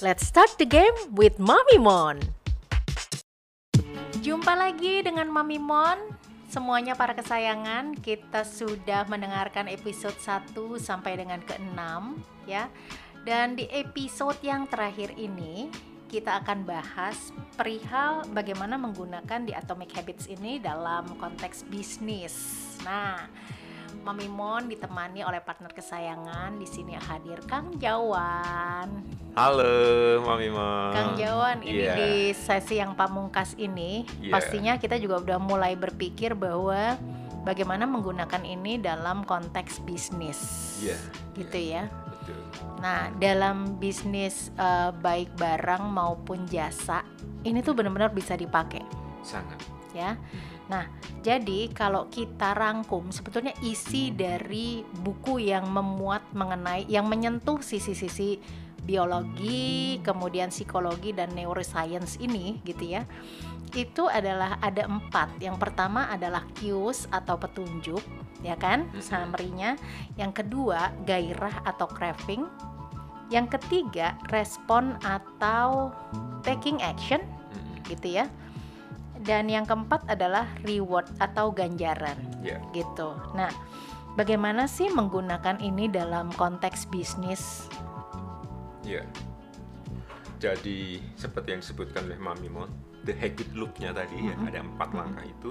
Let's start the game with Mami Mon. Jumpa lagi dengan Mami Mon. Semuanya para kesayangan, kita sudah mendengarkan episode 1 sampai dengan ke-6 ya. Dan di episode yang terakhir ini kita akan bahas perihal bagaimana menggunakan di Atomic Habits ini dalam konteks bisnis. Nah, Mami Mon ditemani oleh partner kesayangan di sini hadir Kang Jawan. Halo, Mami Mon. Kang Jawan, ini Iya. di sesi yang pamungkas ini Iya. pastinya kita juga udah mulai berpikir bahwa bagaimana menggunakan ini dalam konteks bisnis. Iya, Gitu ya. betul. Nah, dalam bisnis eh, baik barang maupun jasa, ini tuh benar-benar bisa dipakai Sangat. ya. Nah, jadi kalau kita rangkum sebetulnya isi dari buku yang memuat mengenai yang menyentuh sisi-sisi biologi, kemudian psikologi dan neuroscience ini gitu ya. Itu adalah ada empat. Yang pertama adalah cues atau petunjuk, ya kan, summary-nya. Yang kedua gairah atau craving. Yang ketiga respon atau taking action, gitu ya. Dan yang keempat adalah reward atau ganjaran Iya. gitu. Nah, bagaimana sih menggunakan ini dalam konteks bisnis? Iya. Jadi seperti yang disebutkan oleh Mami Mon, the habit loop-nya tadi ya, Mhm. ada empat Mhm. langkah itu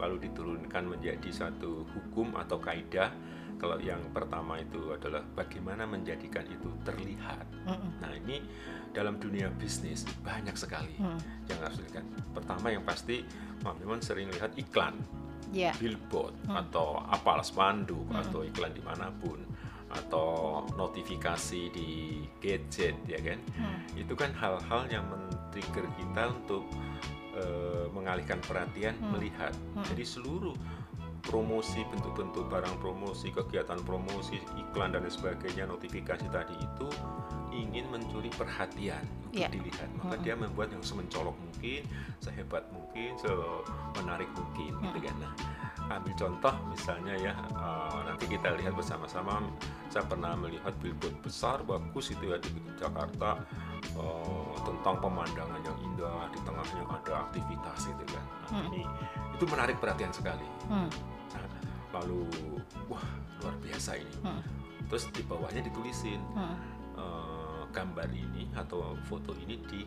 lalu diturunkan menjadi satu hukum atau kaidah. Kalau yang pertama itu adalah bagaimana menjadikan itu terlihat. Mm-mm. Nah ini dalam dunia bisnis banyak sekali Hmm, yang harus dilihat. Pertama yang pasti Mon sering lihat iklan. Ya, billboard Hmm. atau apal spanduk Hmm. atau iklan di mana pun atau notifikasi di gadget ya kan Hmm. itu kan hal-hal yang men-trigger kita untuk eh, mengalihkan perhatian Hmm. melihat Hmm. jadi seluruh promosi bentuk-bentuk barang promosi kegiatan promosi iklan dan sebagainya notifikasi tadi itu ingin mencuri perhatian untuk Ya. dilihat maka Hmm. dia membuat yang semencolok mungkin sehebat mungkin semenarik mungkin gitu Hmm. kan nah ambil contoh misalnya ya eh, nanti kita lihat bersama-sama saya pernah melihat billboard besar bagus itu ya di Jakarta eh, tentang pemandangan yang indah di tengahnya ada aktivitas itu kan nah, Hmm. ini itu menarik perhatian sekali Hmm. Lalu wah luar biasa ini Hmm. terus di bawahnya ditulisin Hmm. eh, gambar ini atau foto ini di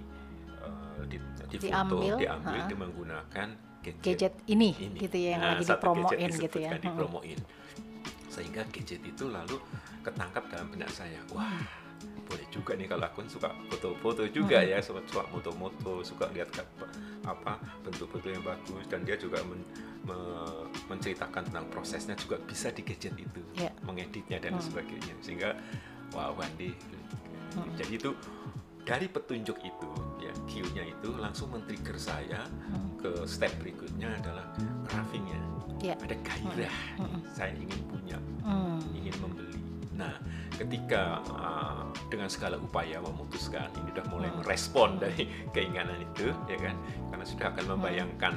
eh, di, di Diambil, foto diambil ha. di menggunakan gadget, gadget ini, ini. gitu ya yang Nah, lagi dipromoin gitu ya. Hmm. dipromoin sehingga gadget itu lalu ketangkap dalam benak saya wah boleh juga nih kalau aku suka foto-foto juga Hmm. ya suka suka moto-moto suka lihat apa bentuk-bentuk yang bagus dan dia juga men- me- menceritakan tentang prosesnya juga bisa di gadget itu Ya. mengeditnya dan Hmm. sebagainya sehingga wah Wandi Hmm. jadi itu dari petunjuk itu ya cue-nya itu langsung men-trigger saya Hmm. ke step berikutnya adalah craving-nya Ya. ada gairah Hmm. saya ingin punya Hmm. ingin membeli nah ketika uh, dengan segala upaya memutuskan ini udah mulai Hmm. merespon dari keinginan itu ya kan karena sudah akan membayangkan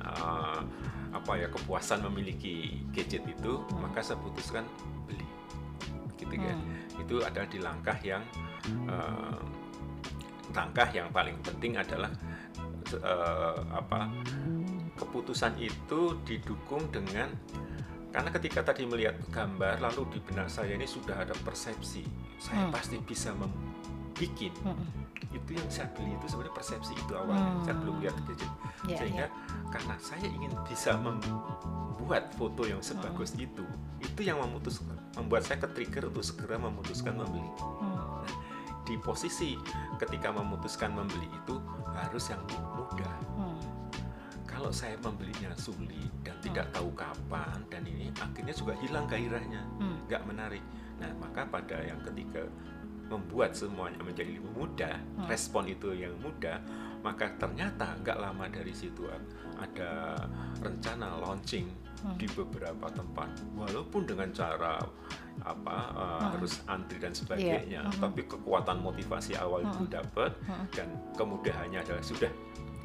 uh, apa ya kepuasan memiliki gadget itu Hmm. maka saya putuskan beli gitu kan Hmm. itu adalah di langkah yang uh, langkah yang paling penting adalah uh, apa keputusan itu didukung dengan karena ketika tadi melihat gambar lalu di benak saya ini sudah ada persepsi saya Hmm. pasti bisa membuat Hmm. itu yang saya beli itu sebenarnya persepsi itu awalnya Hmm. saya belum lihat gadget Ya, sehingga ya. karena saya ingin bisa membuat foto yang sebagus Hmm. itu itu yang memutuskan membuat saya ke-trigger untuk segera memutuskan membeli Hmm. di posisi ketika memutuskan membeli itu harus yang mudah Hmm. Kalau saya membelinya sulit dan tidak tahu kapan dan ini akhirnya juga hilang gairahnya Hmm. nggak menarik nah maka pada yang ketiga membuat semuanya menjadi lebih mudah Hmm. respon itu yang mudah maka ternyata nggak lama dari situ ada rencana launching Hmm. di beberapa tempat walaupun dengan cara apa uh, Hmm. harus antri dan sebagainya Hmm. tapi kekuatan motivasi awal itu Hmm. dapat Hmm. dan kemudahannya adalah sudah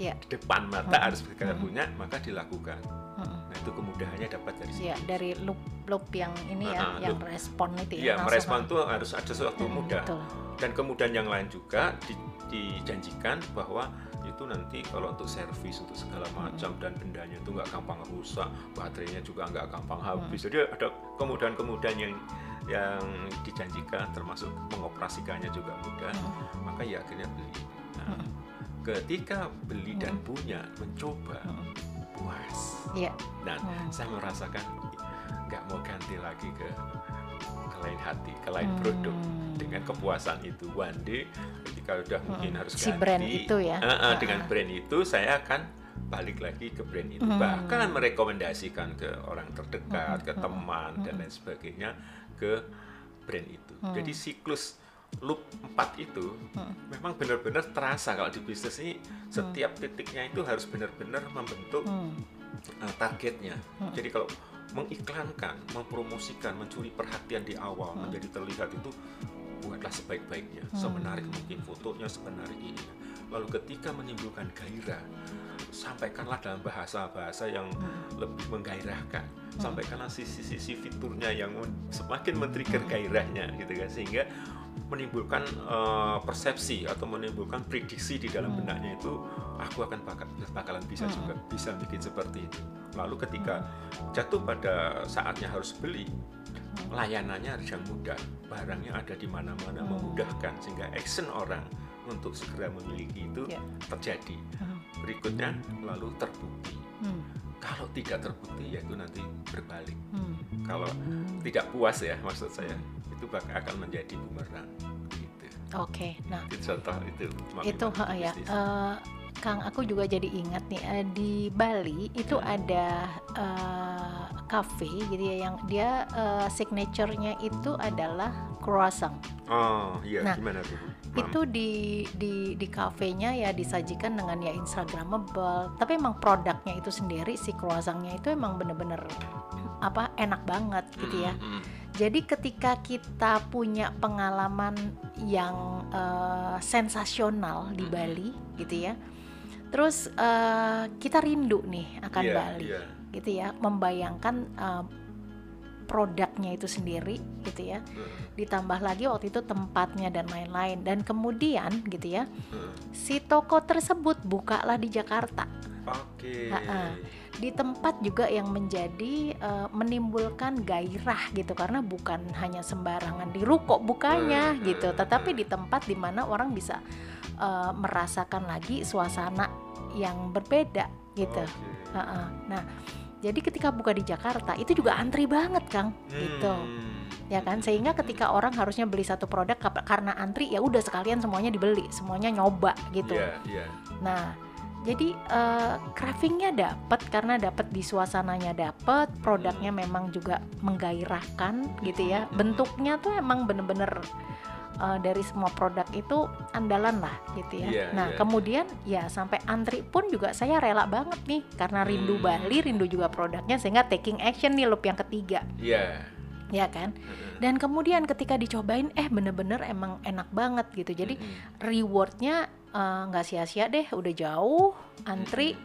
Ya. di depan mata Hmm. harus kita Hmm. punya maka dilakukan Hmm. nah itu kemudahannya dapat dari Ya, dari loop loop yang ini ya, yang loop. respon itu ya. Langsung, merespon itu harus ada sesuatu Hmm, mudah betul. dan kemudian yang lain juga di dijanjikan bahwa itu nanti kalau untuk servis untuk segala macam dan bendanya itu nggak gampang rusak baterainya juga nggak gampang habis jadi ada kemudahan-kemudahan yang yang dijanjikan termasuk mengoperasikannya juga mudah maka ya akhirnya beli nah, ketika beli dan punya mencoba puas Iya. dan Hmm. saya merasakan nggak mau ganti lagi ke ke lain hati ke lain Hmm. produk dengan kepuasan itu one day ketika udah mungkin harus Si ganti brand itu ya. eh, Ah, dengan brand itu saya akan balik lagi ke brand itu Hmm. bahkan merekomendasikan ke orang terdekat Hmm, ke teman dan lain sebagainya ke brand itu Hmm. jadi siklus loop 4 itu memang benar-benar terasa kalau di bisnis ini setiap titiknya itu harus benar-benar membentuk Hmm. uh, targetnya. Jadi kalau mengiklankan, mempromosikan, mencuri perhatian di awal menjadi terlihat itu buatlah sebaik-baiknya, semenarik mungkin fotonya, semenarik ini. Lalu ketika menimbulkan gairah, sampaikanlah dalam bahasa-bahasa yang lebih menggairahkan. Sampaikanlah sisi-sisi fiturnya yang semakin men-trigger gairahnya gitu kan. Sehingga menimbulkan uh, persepsi atau menimbulkan prediksi di dalam benaknya itu aku akan bakal, bakalan bisa juga bisa bikin seperti itu. Lalu ketika jatuh pada saatnya harus beli, layanannya harus yang mudah, barangnya ada di mana-mana memudahkan sehingga action orang untuk segera memiliki itu Ya. terjadi. Hmm. Berikutnya lalu terbukti. Hmm. Kalau tidak terbukti ya itu nanti berbalik. Hmm. Kalau tidak puas ya maksud saya itu bakal akan menjadi bumerang gitu. Oke, nah Itu contoh itu. Itu ya eh, Kang aku juga jadi ingat nih eh, di Bali itu Hmm. ada eh, cafe gitu ya yang dia eh, signaturenya itu adalah croissant oh iya nah, gimana tuh? Mam? itu di di di kafenya ya disajikan dengan ya instagramable tapi emang produknya itu sendiri si croissantnya itu emang bener-bener apa enak banget gitu ya Mm, mm, jadi ketika kita punya pengalaman yang eh, sensasional di Mm-mm. Bali gitu ya, terus eh, kita rindu nih akan Iya, Bali, iya. Gitu ya, membayangkan eh, produknya itu sendiri gitu ya, Mm, ditambah lagi waktu itu tempatnya dan lain-lain, dan kemudian gitu ya, mm. si toko tersebut bukalah di Jakarta Oke. Ha-ha. di tempat juga yang menjadi eh, menimbulkan gairah gitu karena bukan hanya sembarangan di ruko bukanya Hmm, gitu hmm, tetapi hmm. di tempat di mana orang bisa eh, merasakan lagi suasana yang berbeda gitu Oke. Ha-ha. nah jadi ketika buka di Jakarta itu juga antri banget Kang gitu Hmm. ya kan sehingga ketika orang harusnya beli satu produk karena antri ya udah sekalian semuanya dibeli semuanya nyoba gitu Iya, iya. Nah, jadi eh, cravingnya dapat karena dapat di suasananya dapat, produknya memang juga menggairahkan gitu ya. Hmm. Bentuknya tuh emang bener-bener eh, dari semua produk itu andalan lah gitu ya. Iya, nah, iya, kemudian ya sampai antri pun juga saya rela banget nih karena rindu Hmm. Bali, rindu juga produknya sehingga taking action nih loop yang ketiga, Iya. ya kan? Dan kemudian ketika dicobain eh bener-bener emang enak banget gitu. Jadi mm, rewardnya eh, nggak sia-sia deh udah jauh antri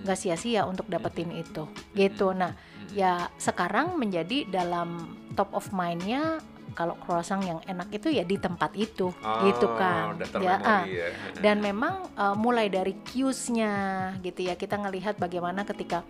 nggak sia-sia untuk dapetin itu gitu nah ya sekarang menjadi dalam top of mindnya kalau croissant yang enak itu ya di tempat itu Oh, gitu kan ya ah. ya. dan memang eh, mulai dari cues-nya gitu ya kita ngelihat bagaimana ketika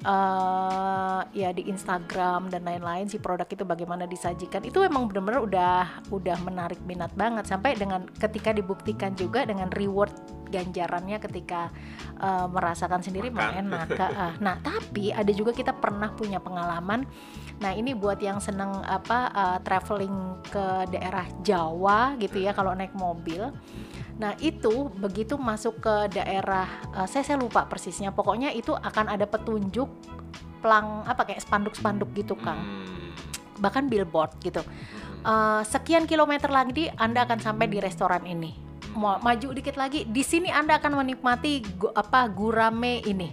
eh ya di Instagram dan lain-lain si produk itu bagaimana disajikan itu emang benar-benar udah udah menarik minat banget sampai dengan ketika dibuktikan juga dengan reward ganjarannya ketika eh, merasakan sendiri mah enak ah. nah tapi ada juga kita pernah punya pengalaman nah ini buat yang seneng apa eh, traveling ke daerah Jawa gitu ya kalau naik mobil Nah itu begitu masuk ke daerah, eh, saya saya lupa persisnya. Pokoknya itu akan ada petunjuk pelang apa kayak spanduk-spanduk gitu kang, Hmm, bahkan billboard gitu. Eh, sekian kilometer lagi Anda akan sampai di restoran ini. Mau maju dikit lagi, di sini Anda akan menikmati gu- apa gurame ini.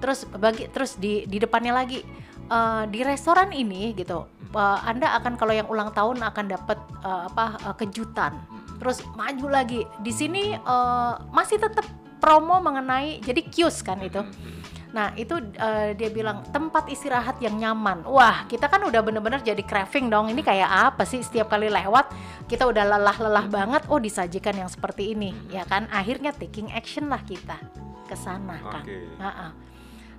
Terus bagi terus di di depannya lagi. Eh, di restoran ini gitu. eh, anda akan kalau yang ulang tahun akan dapat eh, apa eh, kejutan. Terus maju lagi. Di sini eh, masih tetap promo mengenai jadi kios kan itu. Mm, mm, Nah itu eh, dia bilang tempat istirahat yang nyaman. Wah kita kan udah bener-bener jadi craving dong. Ini kayak apa sih setiap kali lewat kita udah lelah-lelah banget. Oh disajikan yang seperti ini, ya kan? Akhirnya taking action lah kita ke sana kan. Oke. Ha-ha.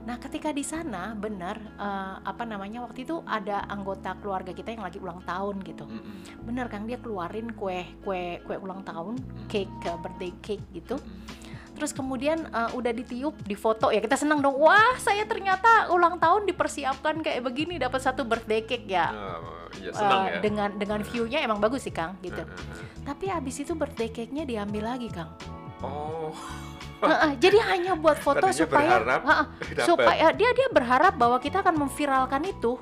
Nah, ketika di sana benar eh, apa namanya waktu itu ada anggota keluarga kita yang lagi ulang tahun gitu. Mm-mm. Bener Kang dia keluarin kue kue kue ulang tahun, cake eh, birthday cake gitu. Mm. Terus kemudian eh, udah ditiup, difoto ya kita senang dong. Wah, saya ternyata ulang tahun dipersiapkan kayak begini dapat satu birthday cake ya. Eh, iya senang ya. dengan dengan view-nya emang bagus sih Kang gitu. Eh, eh. Tapi habis itu birthday cake-nya diambil lagi Kang. Oh, jadi hanya buat foto Tadinya supaya berharap supaya dia dia berharap bahwa kita akan memviralkan itu.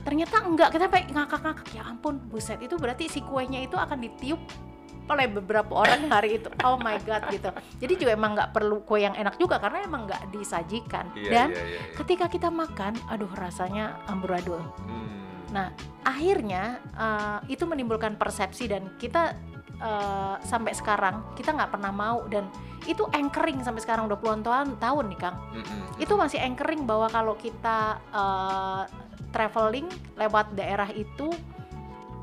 Ternyata enggak, kita sampai ngakak-ngakak. Ya ampun, buset itu berarti si kuenya itu akan ditiup oleh beberapa orang hari itu. Oh my god gitu. Jadi juga emang nggak perlu kue yang enak juga karena emang nggak disajikan. Iya, Dan iya, iya, iya. ketika kita makan, aduh rasanya amburadul. Hmm. Nah, akhirnya eh, itu menimbulkan persepsi dan kita eh, sampai sekarang kita nggak pernah mau dan itu anchoring sampai sekarang udah puluhan tahun tahun nih Kang. Mm-mm. Itu masih anchoring bahwa kalau kita eh, traveling lewat daerah itu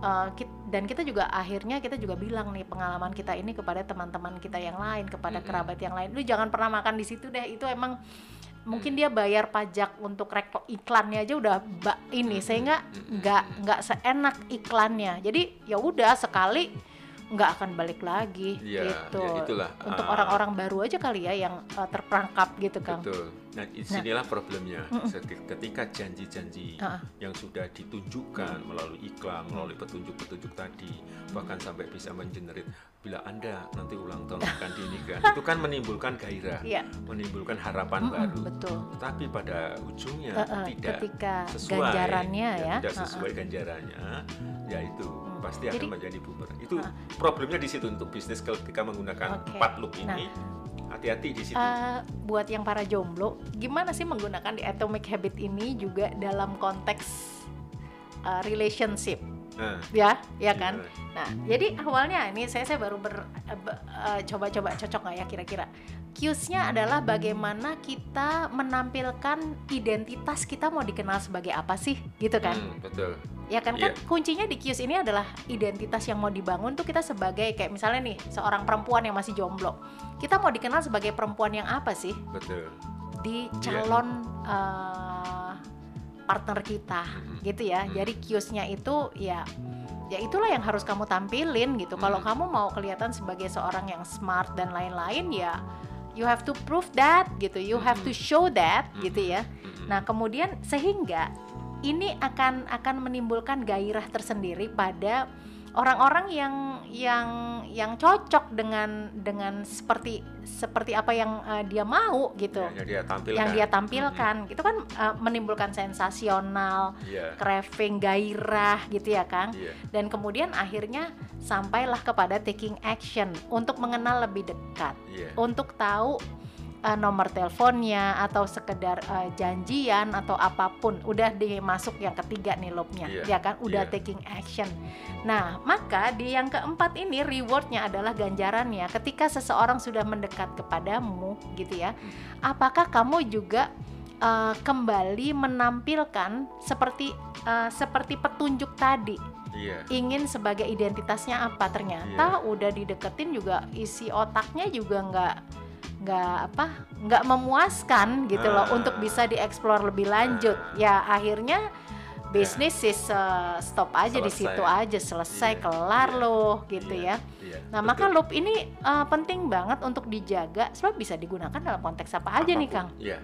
eh, kit- dan kita juga akhirnya kita juga bilang nih pengalaman kita ini kepada teman-teman kita yang lain, kepada Mm-mm. kerabat yang lain. Lu jangan pernah makan di situ deh. Itu emang mungkin dia bayar pajak untuk iklannya aja udah ba- ini sehingga nggak nggak seenak iklannya. Jadi ya udah sekali nggak akan balik lagi Iya, gitu. ya itulah. Untuk Ah, orang-orang baru aja kali ya yang eh, terperangkap gitu Kang. Betul. Nah, di sinilah problemnya. Mm-mm. Seti- Ketika janji-janji Ah. yang sudah ditunjukkan melalui iklan, melalui petunjuk-petunjuk tadi, bahkan sampai bisa mengenerate bila Anda nanti ulang tahun akan dinikah, itu kan menimbulkan gairah, Iya, menimbulkan harapan baru. betul. Tapi pada ujungnya Eh, eh, tidak ketika sesuai ganjarannya ya, tidak eh, eh. sesuai ganjarannya ya pasti akan Jadi- menjadi bumer itu Ah. problemnya di situ untuk bisnis ketika menggunakan Oke. empat loop ini. Hati-hati di situ. Eh, buat yang para jomblo, gimana sih menggunakan di Atomic Habit ini juga dalam konteks eh, relationship, nah, ya, ya kan? gimana? Nah, jadi awalnya ini saya saya baru ber, eh, eh, coba-coba cocok nggak ya kira-kira? Cues-nya adalah bagaimana kita menampilkan identitas kita mau dikenal sebagai apa sih, gitu kan? Hmm, betul Ya kan kan Iya. kuncinya di Kius ini adalah identitas yang mau dibangun tuh kita sebagai kayak misalnya nih seorang perempuan yang masih jomblo. Kita mau dikenal sebagai perempuan yang apa sih betul di Iya. calon eh, partner kita Mm-mm. gitu ya. Mm. Jadi Kiusnya itu ya ya itulah yang harus kamu tampilin gitu. Kalau Mm. kamu mau kelihatan sebagai seorang yang smart dan lain-lain ya you have to prove that gitu. You have to show that gitu ya. Nah, kemudian sehingga ini akan akan menimbulkan gairah tersendiri pada orang-orang yang yang yang cocok dengan dengan seperti seperti apa yang eh, dia mau gitu. Ya, yang dia tampilkan Yang dia tampilkan. Itu kan eh, menimbulkan sensasional. Iya, craving, gairah gitu ya, Kang. iya. Dan kemudian akhirnya sampailah kepada taking action untuk mengenal lebih dekat iya untuk tahu uh, nomor teleponnya atau sekedar uh, janjian atau apa pun udah dimasuk yang ketiga nih loopnya Iya, ya kan? Udah iya. taking action. Nah maka di yang keempat ini rewardnya adalah ganjarannya. Ketika seseorang sudah mendekat kepadamu gitu ya apakah kamu juga uh, kembali menampilkan seperti uh, seperti petunjuk tadi? Iya. Ingin sebagai identitasnya apa? Ternyata udah dideketin juga isi otaknya juga nggak nggak apa nggak memuaskan gitu loh Ah. untuk bisa dieksplor lebih lanjut Ah. ya akhirnya bisnis is uh, stop aja di Selesai. situ aja selesai Iya, kelar iya, loh gitu iya, ya iya, nah betul. maka loop ini uh, penting banget untuk dijaga sebab bisa digunakan dalam konteks apa aja nih Apa pun, Kang Iya.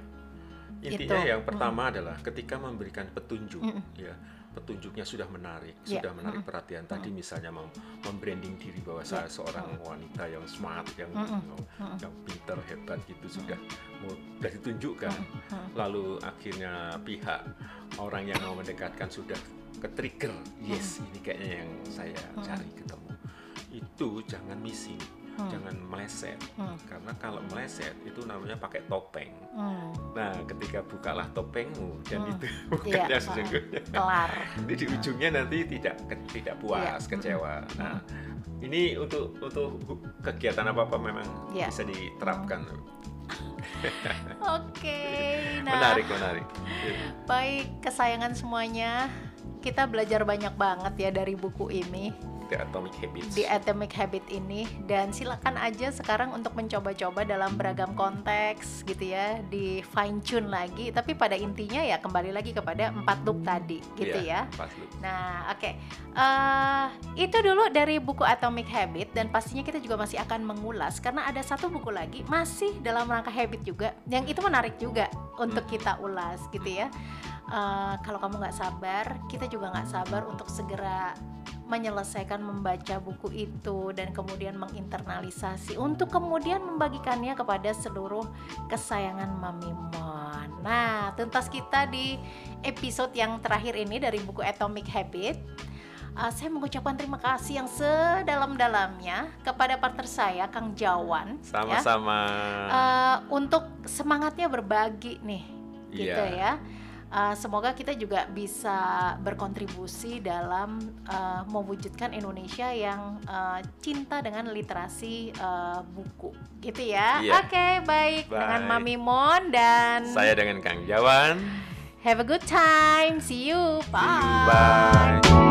Intinya Gitu. yang pertama adalah ketika memberikan petunjuk, Mm-mm. ya petunjuknya sudah menarik, Iya. sudah menarik perhatian. Tadi misalnya mem- membranding diri bahwa saya seorang wanita yang smart, yang Mm-mm. yang, yang pinter, hebat gitu sudah sudah ditunjukkan. Lalu akhirnya pihak orang yang mau mendekatkan sudah ke trigger, yes ini kayaknya yang saya cari ketemu. Itu jangan missing, Hmm. jangan meleset. Hmm. Karena kalau meleset itu namanya pakai topeng. Hmm. Nah, ketika bukalah topengmu dan Hmm. itu Iya, bukan yang ah. sesungguhnya. kelar Nanti di ujungnya nanti tidak tidak puas, Iya. kecewa. Nah, ini untuk untuk kegiatan apa apa memang Iya. bisa diterapkan. Oke, nah menarik menarik baik kesayangan semuanya. Kita belajar banyak banget ya dari buku ini. The Atomic Habits. Di Atomic Habit ini. Dan silakan aja sekarang untuk mencoba-coba dalam beragam konteks gitu ya. Di fine tune lagi. Tapi pada intinya ya kembali lagi kepada empat loop tadi gitu Iya, ya. lu. nah oke. Eh, itu dulu dari buku Atomic Habit. Dan pastinya kita juga masih akan mengulas. Karena ada satu buku lagi masih dalam rangka habit juga. Yang itu menarik juga untuk kita ulas gitu ya. Eh, kalau kamu nggak sabar kita juga nggak sabar untuk segera menyelesaikan membaca buku itu dan kemudian menginternalisasi untuk kemudian membagikannya kepada seluruh kesayangan Mami Mon. Nah, tuntas kita di episode yang terakhir ini dari buku Atomic Habit. Uh, saya mengucapkan terima kasih yang sedalam-dalamnya kepada partner saya Kang Jawan ya, sama-sama uh, untuk semangatnya berbagi nih, gitu Iya. ya. Uh, semoga kita juga bisa berkontribusi dalam uh, mewujudkan Indonesia yang uh, cinta dengan literasi uh, buku, gitu ya. Iya. Oke, baik dengan Baik. Mami Mon dan saya dengan Kang Jawan have a good time. See you. See you, Bye. bye